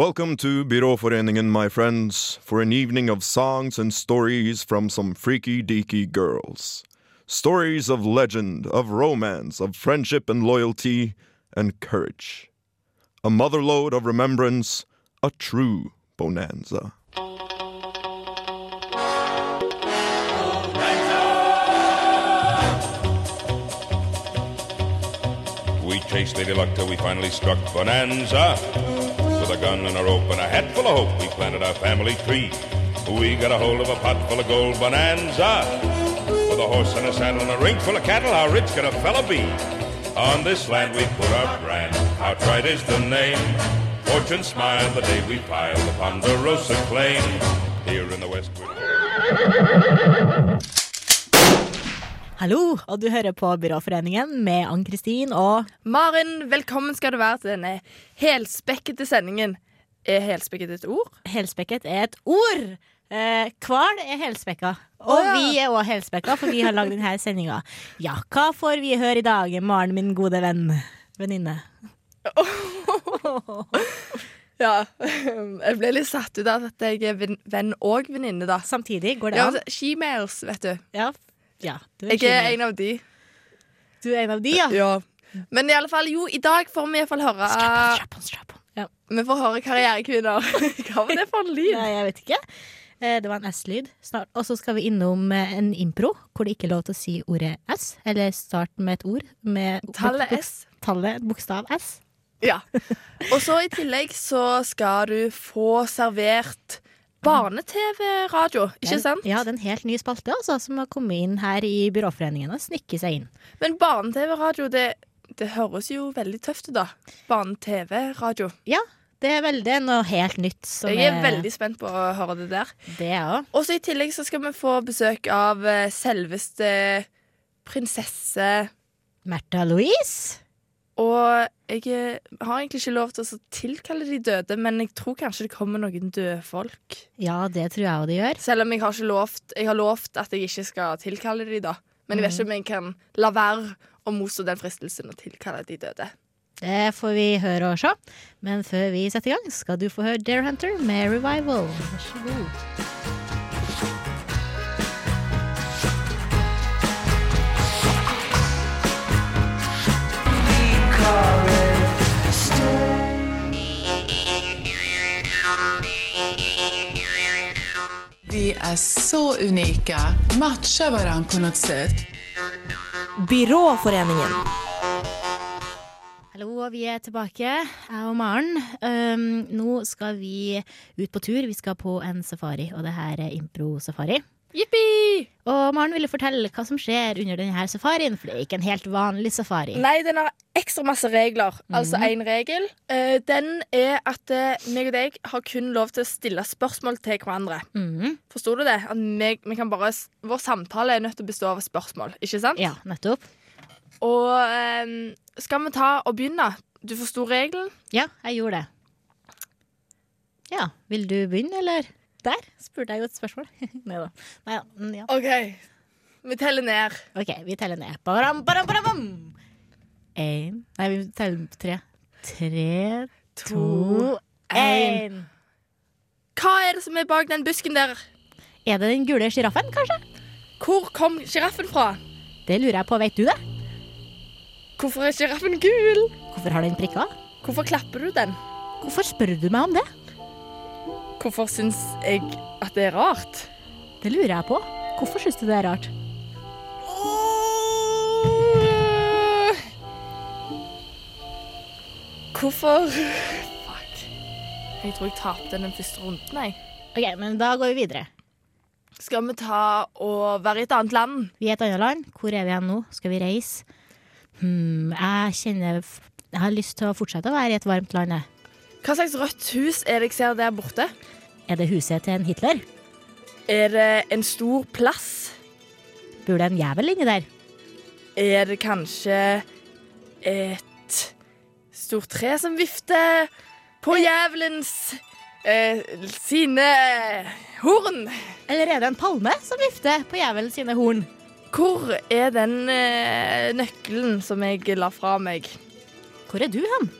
Welcome to Byråforeningen, my friends, for an evening of songs and stories from some freaky deaky girls. Stories of legend, of romance, of friendship and loyalty and courage. A motherlode of remembrance, a true bonanza. We chased Lady Luck till we finally struck Bonanza. With a gun and a rope and a hat full of hope, we planted our family tree. We got a hold of a pot full of gold Bonanza. With a horse and a saddle and a ring full of cattle, how rich could a fella be? On this land we put our brand, how outright is the name. Fortune smiled the day we piled the Ponderosa claim. Here in the West. Hallo, og du hører på Byråforeningen med Ann-Kristin og Maren, velkommen skal du være til denne helspekkete sendingen. Er helspekket et ord? Helspekket er et ord. Eh, Hval er helspekka. Og oh, ja. vi er òg helspekka, for vi har lagd denne sendinga. Ja, hva får vi høre i dag, Maren, min gode venn? Venninne. Ja. Jeg ble litt satt ut av at jeg er venn- og venninne, da. Samtidig går det Ja, an. altså, She-mails, vet du. Ja, ja er Jeg er en av de. Du er en av de, ja. Ja. Men i alle fall, jo, i dag får vi i hvert fall høre Strap on, strap on. Ja. Vi får høre karrierekvinner. Hva var det for en lyd? Nei, jeg vet ikke. Eh, Det var en S-lyd. Og så skal vi innom eh, en impro hvor det ikke er lov til å si ordet S. Eller start med et ord. Med Tallet S. Tallet bokstav S. Ja. Og så i tillegg så skal du få servert barne-TV-radio, ikke Den- sant? Ja, det er en helt ny spalte altså, som har kommet inn her i Byråforeningen og snikket seg inn. Men barne-TV-radio, det, det høres jo veldig tøft ut, da. Barne-TV-radio. Ja, det er veldig er noe helt nytt. Som Jeg er veldig spent på å høre det der. Det òg. Og så i tillegg så skal vi få besøk av eh, selveste prinsesse Märtha Louise. Og jeg har egentlig ikke lov til å tilkalle de døde, men jeg tror kanskje det kommer noen døde folk. Ja, det tror jeg òg det gjør. Selv om jeg har lovt Jeg har lovt at jeg ikke skal tilkalle de da. Men jeg vet ikke om jeg kan la være å motstå den fristelsen å tilkalle de døde. Det får vi høre og se. Men før vi setter i gang, skal du få høre Dare Hunter med Revival. Vær så god. Vi er så unike. Matcher hverandre på noe sett. Byråforeningen. Hallo, vi er tilbake, jeg og Maren. Um, nå skal vi ut på tur. Vi skal på en safari, og det her er impro-safari. Jippi! Og Maren ville fortelle hva som skjer under denne safarien, for det er ikke en helt vanlig safari. Nei, den har ekstra masse regler. Altså én regel. Eh, den er at eh, meg og deg har kun lov til å stille spørsmål til hverandre. Mm. Forsto du det? At meg, vi kan bare, vår samtale er nødt til å bestå av spørsmål. Ikke sant? Ja, nettopp. Og eh, skal vi ta og begynne? Du forsto regelen? Ja, jeg gjorde det. Ja, vil du begynne, eller? Der spurte jeg jo et spørsmål. Nei da. Nei da. Ja. OK. Vi teller ned. OK, vi teller ned. Baram, baram, baram, bam. En Nei, vi teller på tre. Tre, to, én. Hva er det som er bak den busken der? Er det den gule sjiraffen, kanskje? Hvor kom sjiraffen fra? Det lurer jeg på. Vet du det? Hvorfor er sjiraffen gul? Hvorfor har den prikker? Hvorfor klapper du den? Hvorfor spør du meg om det? Hvorfor syns jeg at det er rart? Det lurer jeg på. Hvorfor syns du det er rart? Hvorfor Fuck. Jeg tror jeg tapte den første runden, jeg. Ok, men da går vi videre. Skal vi ta og være i et annet land? Vi er i et annet land. Hvor er vi igjen nå? Skal vi reise? Hmm, jeg kjenner Jeg har lyst til å fortsette å være i et varmt land. jeg. Hva slags rødt hus er det jeg ser der borte? Er det huset til en Hitler? Er det en stor plass? Bor det en jævel inni der? Er det kanskje et stort tre som vifter på jævelens eh, sine horn? Eller er det en palme som vifter på jævelens sine horn? Hvor er den eh, nøkkelen som jeg la fra meg? Hvor er du hen?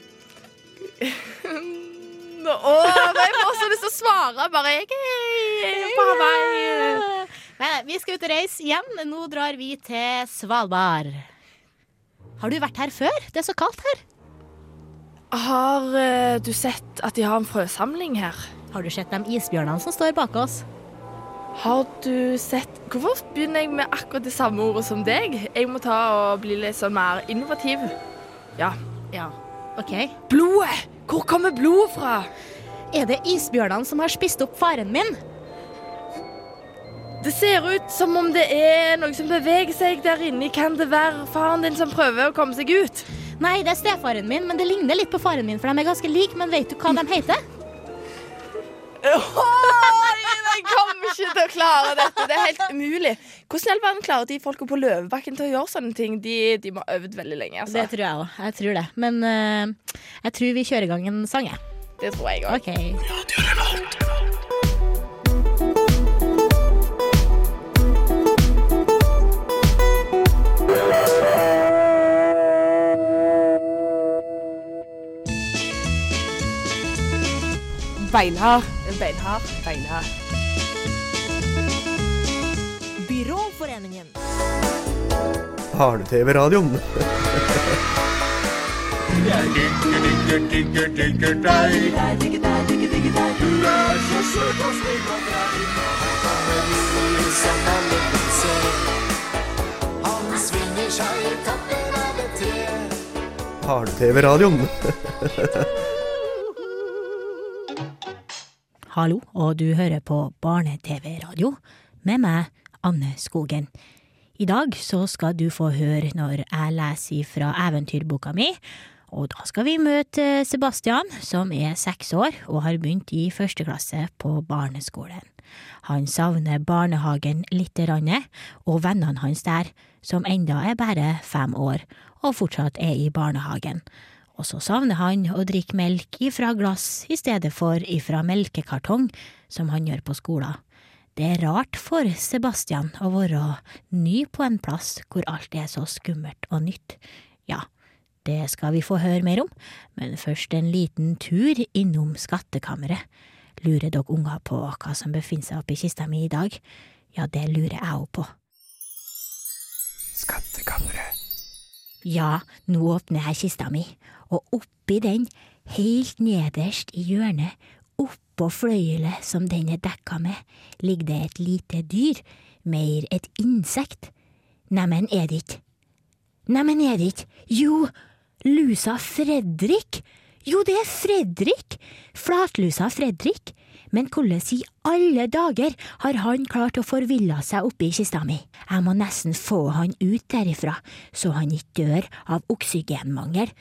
Åh, jeg får så lyst til å svare. Bare jeg er på Hawaii. Nei, vi skal ut og reise igjen. Nå drar vi til Svalbard. Har du vært her før? Det er så kaldt her. Har uh, du sett at de har en frøsamling her? Har du sett de isbjørnene som står bak oss? Har du sett Hvorfor begynner jeg med akkurat det samme ordet som deg? Jeg må ta og bli litt sånn mer innovativ. Ja. Ja. OK. Blodet! Hvor kommer blodet fra? Er det isbjørnene som har spist opp faren min? Det ser ut som om det er noe som beveger seg der inne. Kan det være faren din som prøver å komme seg ut? Nei, det er stefaren min, men det ligner litt på faren min, for de er ganske like. Men vet du hva de heter? Jeg kommer ikke til å klare dette. Det er helt umulig. Hvordan i all verden klarer de folka på Løvebakken til å gjøre sånne ting? De, de må ha øvd veldig lenge. Det Altså. tror jeg òg. Jeg tror det. Men uh, jeg tror vi kjører i gang en sang, jeg. Det tror jeg òg. Okay. Beinhard. Beinhard. Beinhard. Barne-TV-radioen. Barne-TV-radioen. Hallo, og du hører på Barne-TV-radio med meg, Anne Skogen. I dag så skal du få høre når jeg leser fra eventyrboka mi, og da skal vi møte Sebastian, som er seks år og har begynt i første klasse på barneskolen. Han savner barnehagen lite grann, og vennene hans der, som enda er bare fem år og fortsatt er i barnehagen. Og så savner han å drikke melk ifra glass i stedet for ifra melkekartong, som han gjør på skolen. Det er rart for Sebastian å være ny på en plass hvor alt er så skummelt og nytt. Ja, det skal vi få høre mer om, men først en liten tur innom skattkammeret. Lurer dere unger på hva som befinner seg oppi kista mi i dag? Ja, det lurer jeg òg på. Skattkammeret. Ja, nå åpner jeg kista mi, og oppi den, helt nederst i hjørnet, oppå fløyelet som den er dekka med, ligger det et lite dyr, mer et insekt. Neimen, er det ikke? Neimen, er det ikke? Jo, lusa Fredrik! Jo, det er Fredrik! Flatlusa Fredrik! Men hvordan i alle dager har han klart å forville seg oppi kista mi? Jeg må nesten få han ut derifra, så han ikke dør av oksygenmangel.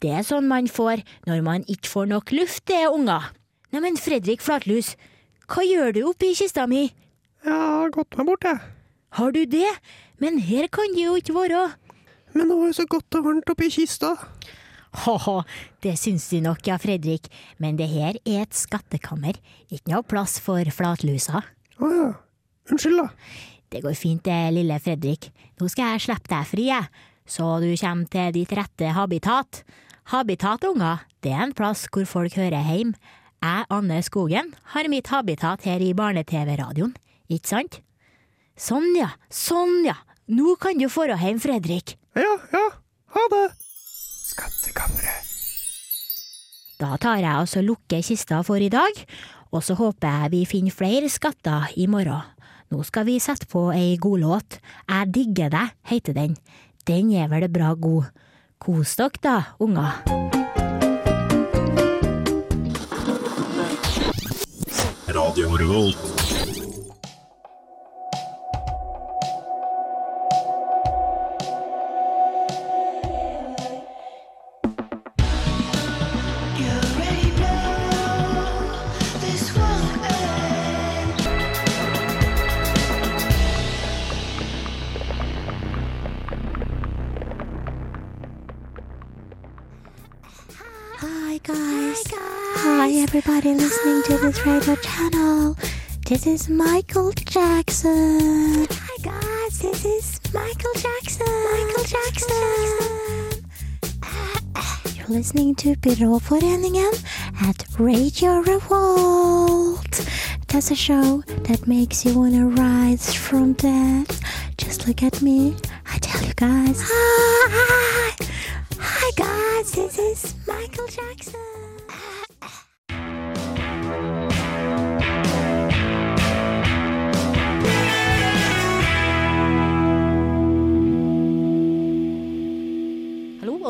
Det er sånn man får når man ikke får nok luft, det, unger. Neimen, Fredrik Flatlus, hva gjør du oppi kista mi? Jeg har gått meg bort, jeg. Har du det? Men her kan det jo ikke være. Men nå er det så godt og varmt oppi kista. Haha, det syns du nok, ja, Fredrik, men det her er et skattekammer, ikke noe plass for flatlusa. Å ja. Unnskyld, da. Det går fint det, lille Fredrik. Nå skal jeg slippe deg fri, jeg, så du kommer til ditt rette habitat. Habitat, unger, det er en plass hvor folk hører heim. Jeg, Anne Skogen, har mitt habitat her i Barne-TV-radioen, ikke sant? Sånn ja, sånn ja, nå kan du dra hjem, Fredrik. Ja, ja. Ha det. Skattkammeret. Da tar jeg altså så lukker kista for i dag, og så håper jeg vi finner flere skatter i morgen. Nå skal vi sette på ei god låt. Jeg digger deg, heter den. Den er vel bra god. Kos dere da, unger. Hi everybody listening to this radio channel. This is Michael Jackson. Hi guys, this is Michael Jackson. Michael Jackson. You're listening to Byråforeningen at Radio Revolt. That's a show that makes you wanna rise from dead. Just look at me, I tell you guys. Ah, ah,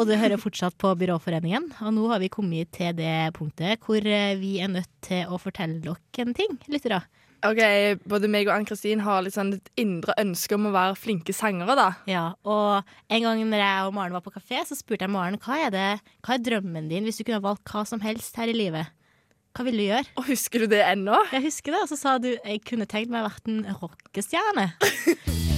og du hører fortsatt på Byråforeningen. Og nå har vi kommet til det punktet hvor eh, vi er nødt til å fortelle dere en ting, lyttere. Ok, Både meg og Ann-Kristin har litt sånn et indre ønske om å være flinke sangere. da Ja, og en gang når jeg og Maren var på kafé, så spurte jeg Maren hva er, det, hva er drømmen din hvis du kunne valgt hva som helst her i livet. Hva ville du gjøre? Og Husker du det ennå? Jeg husker det, og så sa du jeg kunne tenkt meg å vært en rockestjerne.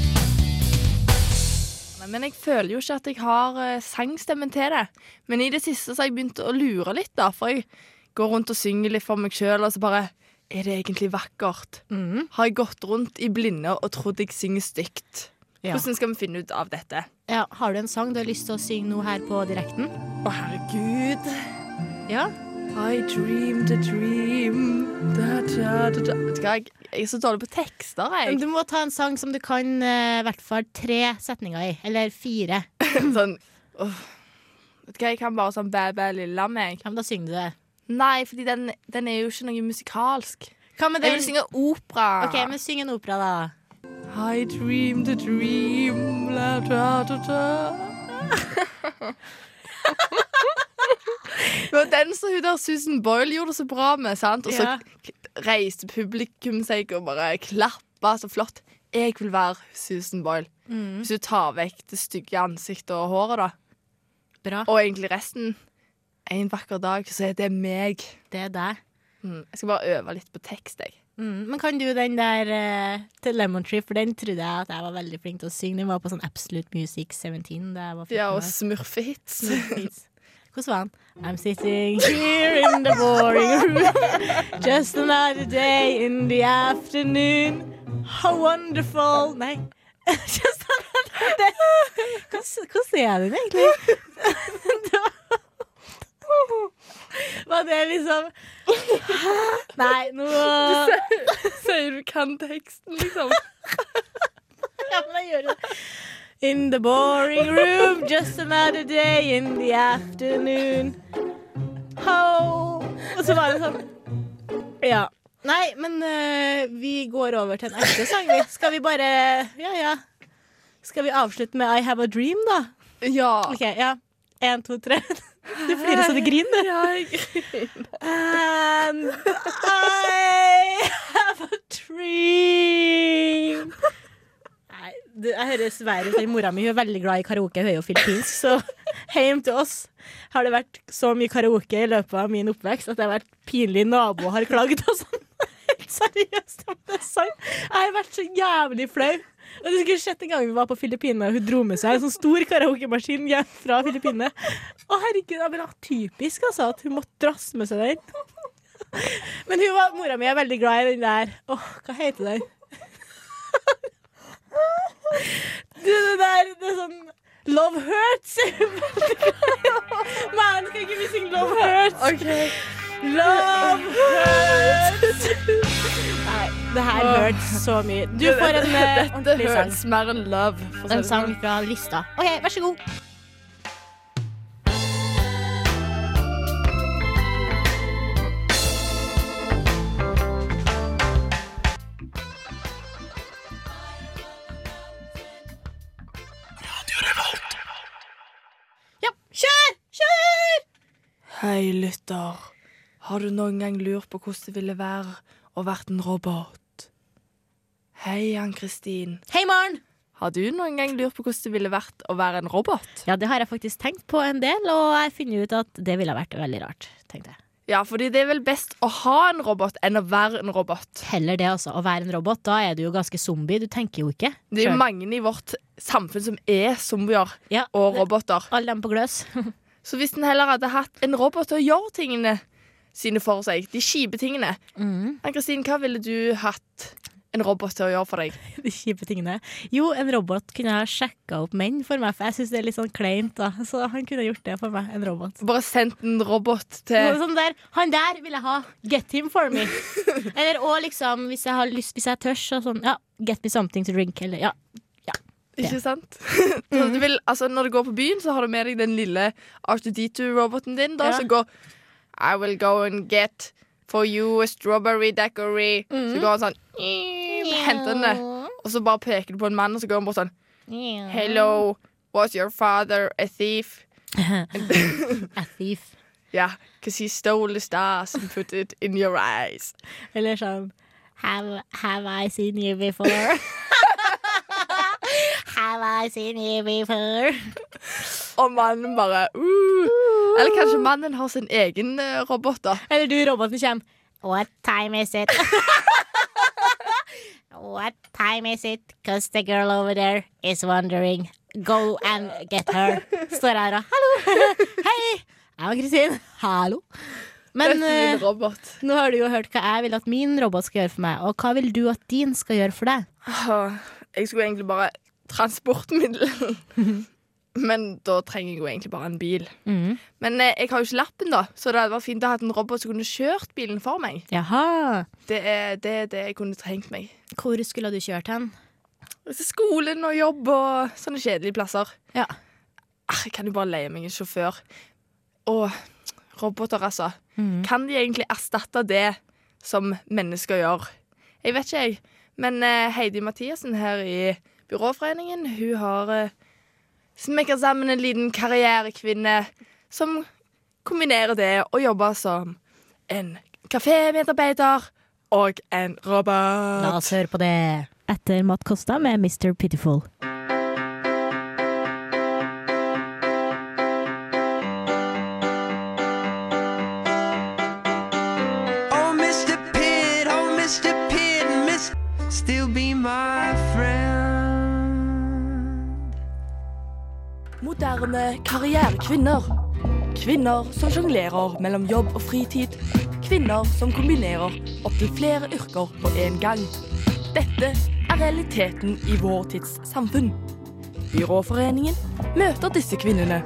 Men jeg føler jo ikke at jeg har eh, sangstemmen til det. Men i det siste så har jeg begynt å lure litt, da. For jeg går rundt og synger litt for meg sjøl, og så bare Er det egentlig vakkert? Mm. Har jeg gått rundt i blinde og trodd jeg synger stygt? Ja. Hvordan skal vi finne ut av dette? Ja, har du en sang du har lyst til å synge nå her på direkten? Å, herregud. Ja. I dreamed a dream da, da, da, da. Jeg, er så dårlig på tekster, jeg. du må ta en sang som du kan eh, i hvert fall tre setninger i. Eller fire. sånn hva, jeg kan bare sånn bæ, bæ, lilla meg. Ja, men da synger du det. Nei, fordi den, den er jo ikke noe musikalsk. Jeg vil synge opera. OK, men syng en opera, da. I dreamed a dream la, da, da, da. Det var den som hun der Susan Boyle gjorde det så bra med. sant? Og så Ja. reiste publikum seg og bare klappa så flott. Jeg vil være Susan Boyle. Hvis du tar vekk det stygge ansiktet og håret, da. Bra. Og egentlig resten. En vakker dag så er det meg. Det er deg. Mm. Jeg skal bare øve litt på tekst, jeg. Mm. Men kan du den der uh, til Lemon Tree, for den trodde jeg at jeg var veldig flink til å synge. Den var på sånn Absolute Music 17 da jeg var 14 Ja, og smurfehits. Smurfhits. Hvordan var han? I'm sitting here in the boring room Just another day in the afternoon How wonderful Nei Just another day Hvordan, hvordan er den egentlig? Var det liksom Hæ? Nei, nå Sier du kan teksten, liksom. Ja, men jeg gjør det. In the boring room, just another day in the afternoon. Ho! Og så var det sånn. Ja. Nei, men uh, vi går over til en ekte sang, vi. Skal vi bare Ja, ja. Skal vi avslutte med I Have a Dream, da? Ja. OK, ja. Én, to, tre. Du flirer så du griner. Ja, jeg griner. And I have a dream. Jeg hører Sverre at mora mi. Er veldig glad i karaoke. Hun er jo filippinsk, så hjem til oss har det vært så mye karaoke i løpet av min oppvekst at det har vært pinlig. Naboer har klagd og sånn. Helt seriøst er. Jeg har vært så jævlig flau. Og Du skulle sett en gang vi var på Filippinene, og hun dro med seg en sånn stor karaokemaskin hjem fra Filippinene. Å herregud, det var typisk altså, at hun måtte drasse med seg den. Men hun var, mora mi er veldig glad i den der Åh, hva heter den? Du, det der Det er sånn Love Hurts. Man, skal ikke synge Love Hurts? Okay. Love Hurts. Nei, det her hurts så mye. Du får en eh, Dette ordentlig sang. hørtes mer enn love. En sang sånn. fra lista. OK, vær så god. Hei, lytter. Har du noen gang lurt på hvordan det ville være å vært en robot? Hei, Ann-Kristin. Hei, Maren. Har du noen gang lurt på hvordan det ville vært å være en robot? Ja, det har jeg faktisk tenkt på en del, og jeg finner ut at det ville vært veldig rart, tenkte jeg. Ja, fordi det er vel best å ha en robot enn å være en robot. Heller det, altså. Å være en robot, da er du jo ganske zombie. Du tenker jo ikke. Det er jo mange i vårt samfunn som er zombier Ja, og roboter. Alle dem på gløs. Så hvis en heller hadde hatt en robot til å gjøre tingene sine for seg, de kjipe tingene Mm. Ann-Kristin, hva ville du hatt? en robot til å gjøre for deg? De kjipe tingene. Jo, en robot kunne ha sjekka opp menn for meg, for jeg syns det er litt sånn kleint, da. Så han kunne gjort det for meg, en robot. Bare sendt en robot til Noe sånt sånn der, Han der vil jeg ha. Get him for me. Eller òg liksom, hvis jeg har lyst, hvis jeg tør, så sånn, ja, get me something to drink, eller ja. Ikke sant? Mm. du vil, altså, når du går på byen, så har du med deg den lille R2D2-roboten din, da, Ja. som går I will go and get for you a strawberry daiquiri. Så går han sånn Henter den det. Og så bare peker du på en mann, og så går han bort sånn Hello, was your father a thief? A thief. Yeah, because he stole the stars and put it in your eyes. Eller sånn Have, have I seen you before? have I seen you before? Og mannen bare uh. Eller kanskje mannen har sin egen eh, robot, da. Eller du, roboten kommer. What time is it? What time is it? Cause the girl over there is wondering. Go and get her. Står her og Hallo! Hei! Jeg var Kristin. Hallo. Men eh, robot. nå har du jo hørt hva jeg vil at min robot skal gjøre for meg. Og hva vil du at din skal gjøre for deg? Jeg skulle egentlig bare transportmiddel. Men da trenger jeg jo egentlig bare en bil. Men eh, jeg har jo ikke lappen, da, så det hadde vært fint å ha en robot som kunne kjørt bilen for meg. Jaha. Det er det, er det jeg kunne trengt meg. Hvor skulle du kjørt hen? Til skolen og jobb og sånne kjedelige plasser. Ja. Ah, Jeg kan jo bare leie meg en sjåfør. Og roboter, altså. Kan de egentlig erstatte det som mennesker gjør? Jeg vet ikke, jeg. Men eh, Heidi Mathiassen her i Byråforeningen, hun har uh, smekka sammen en liten karrierekvinne som kombinerer det å jobbe som en kafémedarbeider og en robot. La oss høre på det. Etter Matt Costa med Mr. Pitiful. Moderne karrierekvinner. Kvinner som sjonglerer mellom jobb og fritid. Kvinner som kombinerer opptil flere yrker på én gang. Dette er realiteten i vår tids samfunn. Byråforeningen møter disse kvinnene,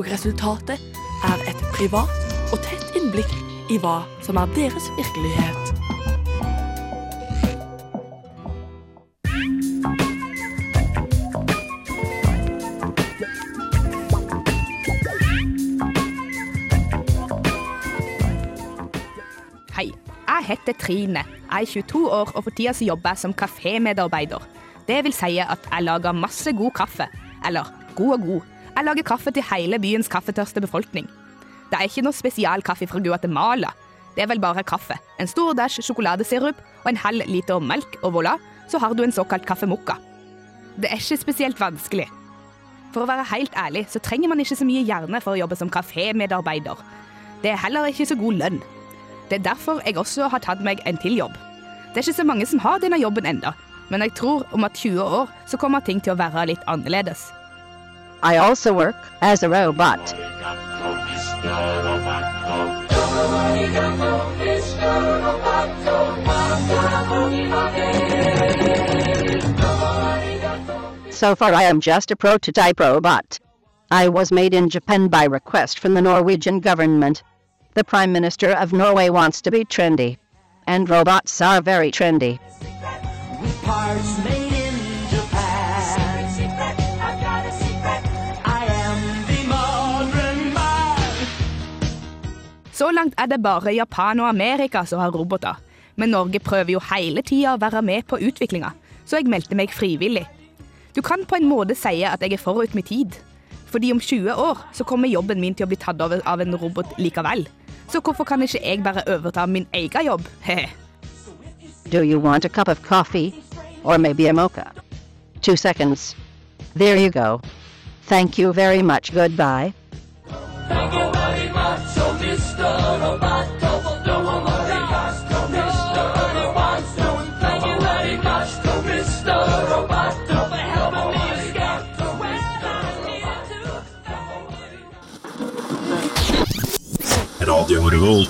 og resultatet er et privat og tett innblikk i hva som er deres virkelighet. Heter Trine. Jeg er 22 år og for tida så jobber jeg som kafémedarbeider. Det vil si at jeg lager masse god kaffe. Eller god og god. Jeg lager kaffe til hele byens kaffetørste befolkning. Det er ikke noe spesialkaffe fra Guatemala. Det er vel bare kaffe. En stor dash sjokoladesirup og en halv liter melk, og voilà, så har du en såkalt kaffemokka. Det er ikke spesielt vanskelig. For å være helt ærlig så trenger man ikke så mye hjerne for å jobbe som kafémedarbeider. Det er heller ikke så god lønn. Det er derfor jeg også har tatt meg en til jobb. Det er ikke så mange som har denne jobben enda, men jeg tror om at 20 år så kommer ting til å være litt annerledes. I also work as a robot. So far, I am just a prototype robot. I was made in Japan by request from the Norwegian government. The Prime Minister of Norway wants to be trendy. And robots are very trendy. Så langt er det bare Japan og Amerika som har roboter. Men Norge prøver jo hele tida å være med på utviklinga, så jeg meldte meg frivillig. Du kan på en måte si at jeg er forut med tid. Fordi om 20 år så kommer jobben min til å bli tatt over av en robot likevel. Så hvorfor kan ikke jeg bare overta min egen jobb? Do you want a cup of coffee? Or maybe a mocha? Two seconds. There you go. Thank you very much. Goodbye. Radio Revolt.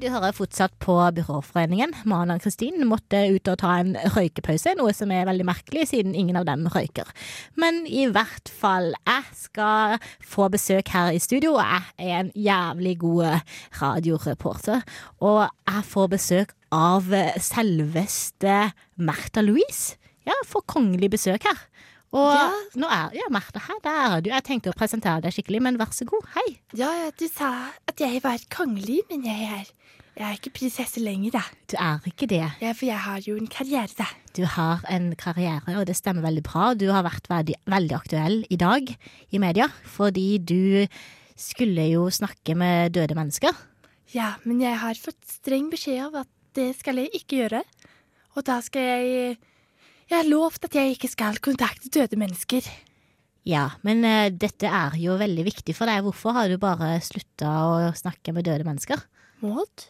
du hører fortsatt på Byråforeningen. Maren og Kristin måtte ut og ta en røykepause, noe som er veldig merkelig siden ingen av dem røyker. Men i hvert fall, jeg skal få besøk her i studio, og jeg er en jævlig god radioreporter. Og jeg får besøk av selveste Märtha Louise. Ja, får kongelig besøk her. Og Ja. nå er ja, Märtha her, der er du. Jeg tenkte å presentere deg skikkelig, men vær så god, hei. Ja, du sa at jeg var kongelig, men jeg er, jeg er ikke prinsesse lenger, da. Du er ikke det. Ja, for jeg har jo en karriere, da. Du har en karriere, og det stemmer veldig bra. Du har vært veldig, veldig aktuell i dag i media, fordi du skulle jo snakke med døde mennesker. Ja, men jeg har fått streng beskjed av at det skal jeg ikke gjøre. Og da skal jeg Jeg har lovt at jeg ikke skal kontakte døde mennesker. Ja, men uh, dette er jo veldig viktig for deg. Hvorfor har du bare slutta å snakke med døde mennesker? Maud?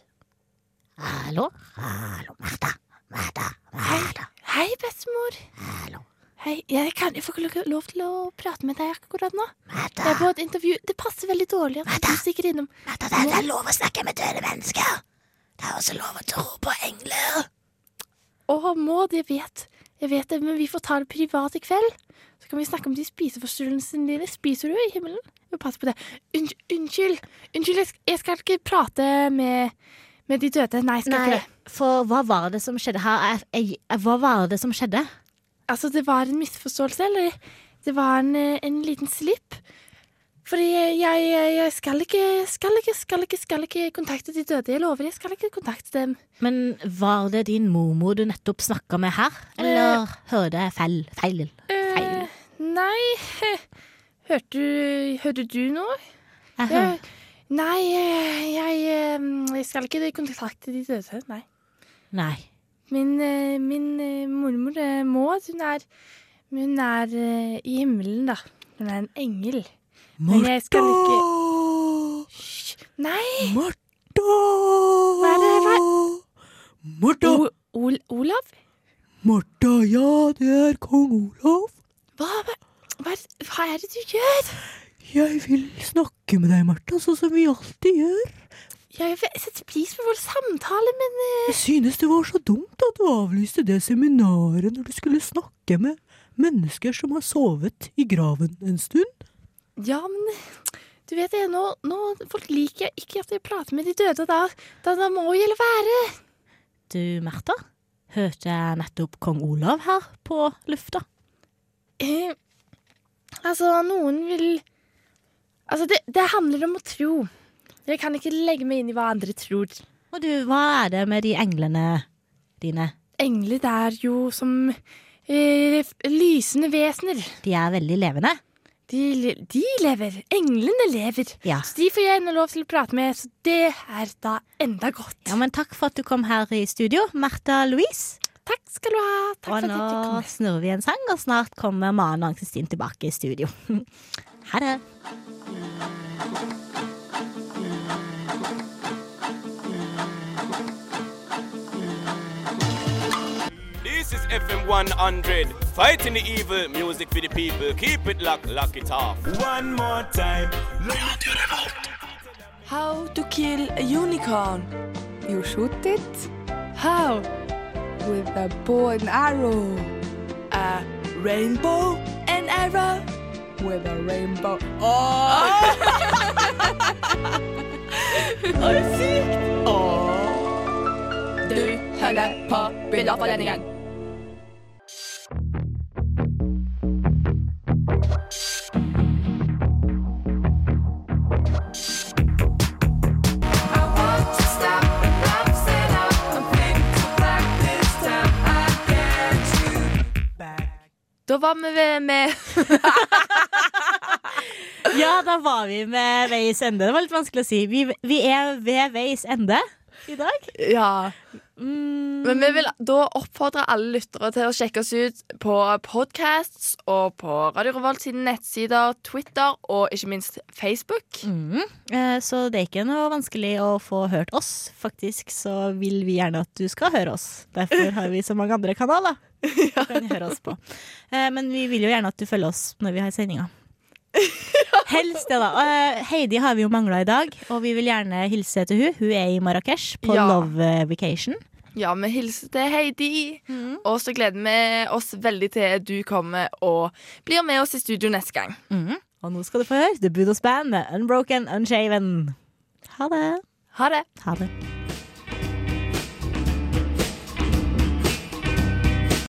Hallo? Hallo, Martha. Martha. Martha. Hei, bestemor. Hallo. Hei, jeg kan jeg får ikke lov til å prate med deg akkurat nå. Martha. Jeg er på et intervju. Det passer veldig dårlig at du stikker innom. Martha, det er lov å snakke med døde mennesker. Det er også lov å tro på engler. Å, må jeg vet. Jeg vet det, men vi får ta det privat i kveld. Så kan vi snakke om de spiseforstyrrelsene dine. Spiser du i himmelen? Vi må passe på det. Unnskyld, unnskyld. unnskyld jeg, skal, ikke prate med, med de døde. Nei, jeg skal Nei, ikke det. for hva var det som skjedde her? Jeg, jeg, hva var det som skjedde? Altså, det var en misforståelse, eller det var en, eh, en liten slipp. Fordi jeg, jeg, skal ikke, skal ikke, skal ikke, skal ikke kontakte de døde. Jeg lover, jeg skal ikke kontakte dem. Men var det din mormor du nettopp snakka med her, eller hørte jeg feil? Feil? feil. Uh, nei Hørte du, hørte du noe? Jeg Ja, Uh, nei, eh, jeg, eh, jeg skal ikke kontakte de døde, nei. Nei. Min, eh, min eh, mormor eh, Maud, hun er, hun er eh, i himmelen, da. Hun er en engel. Men jeg skal ikke! Nei! Martha! Hva er det? her? Martha! O, Ol, Olav? Martha, ja, det er kong Olav. Hva, hva, hva er det du gjør? Jeg vil snakke med deg, Martha, sånn som vi alltid gjør. Jeg setter pris på vår samtale, men uh... Jeg synes det var så dumt at du avlyste det seminaret når du skulle snakke med mennesker som har sovet i graven en stund. Ja, men du vet det, nå, nå folk liker ikke at jeg prater med de døde, da, da, da må jeg la være. Du, Märtha, hørte jeg nettopp kong Olav her på lufta? Eh, altså, noen vil Altså, det, det handler om å tro. Jeg kan ikke legge meg inn i hva andre tror. Og du, hva er det med de englene dine? Engler det er jo som eh, lysende vesener. De er veldig levende. De, de lever. Englene lever. Ja. Så de får jeg ennå lov til å prate med, så det er da enda godt. Ja, men takk for at du kom her i studio, Martha Louise. Takk skal du ha. Takk Og nå snurrer vi en sang, og snart kommer Maren og Kristin tilbake i studio. Ha det. This is FM 100. Fighting the evil, music for the people. Keep it locked, lock it off. One more time. How to kill a unicorn? You shoot it? How? With a bow and arrow. A rainbow and arrow? With a rainbow. Oh! Var det sykt? Du hører på Byråforeningen. Da var vi med, med Ja, da var vi med veis ende. Det var litt vanskelig å si. Vi, vi er ved veis ende i dag. Ja. Mm. Men vi vil da oppfordre alle lyttere til å sjekke oss ut på podcasts og på Radio Revolt sine nettsider, Twitter og ikke minst Facebook. Mm. Eh, Så det er ikke noe vanskelig å få hørt oss. Faktisk så vil vi gjerne at du skal høre oss. Derfor har vi så mange andre kanaler du kan høre oss på. Eh, Men vi vil jo gjerne at du følger oss når vi har sendinga. Helst det, da. Uh, Heidi har vi jo mangla i dag, og vi vil gjerne hilse til hun Hun er i Marrakech på Ja. Love Vacation. Ja, vi hilser til Heidi. Og så gleder vi oss veldig til du kommer og blir med oss i studio neste gang. Mm. Og nå skal du få høre The Budos Band med Unbroken Unshaven. Ha det. Ha det. Ha det.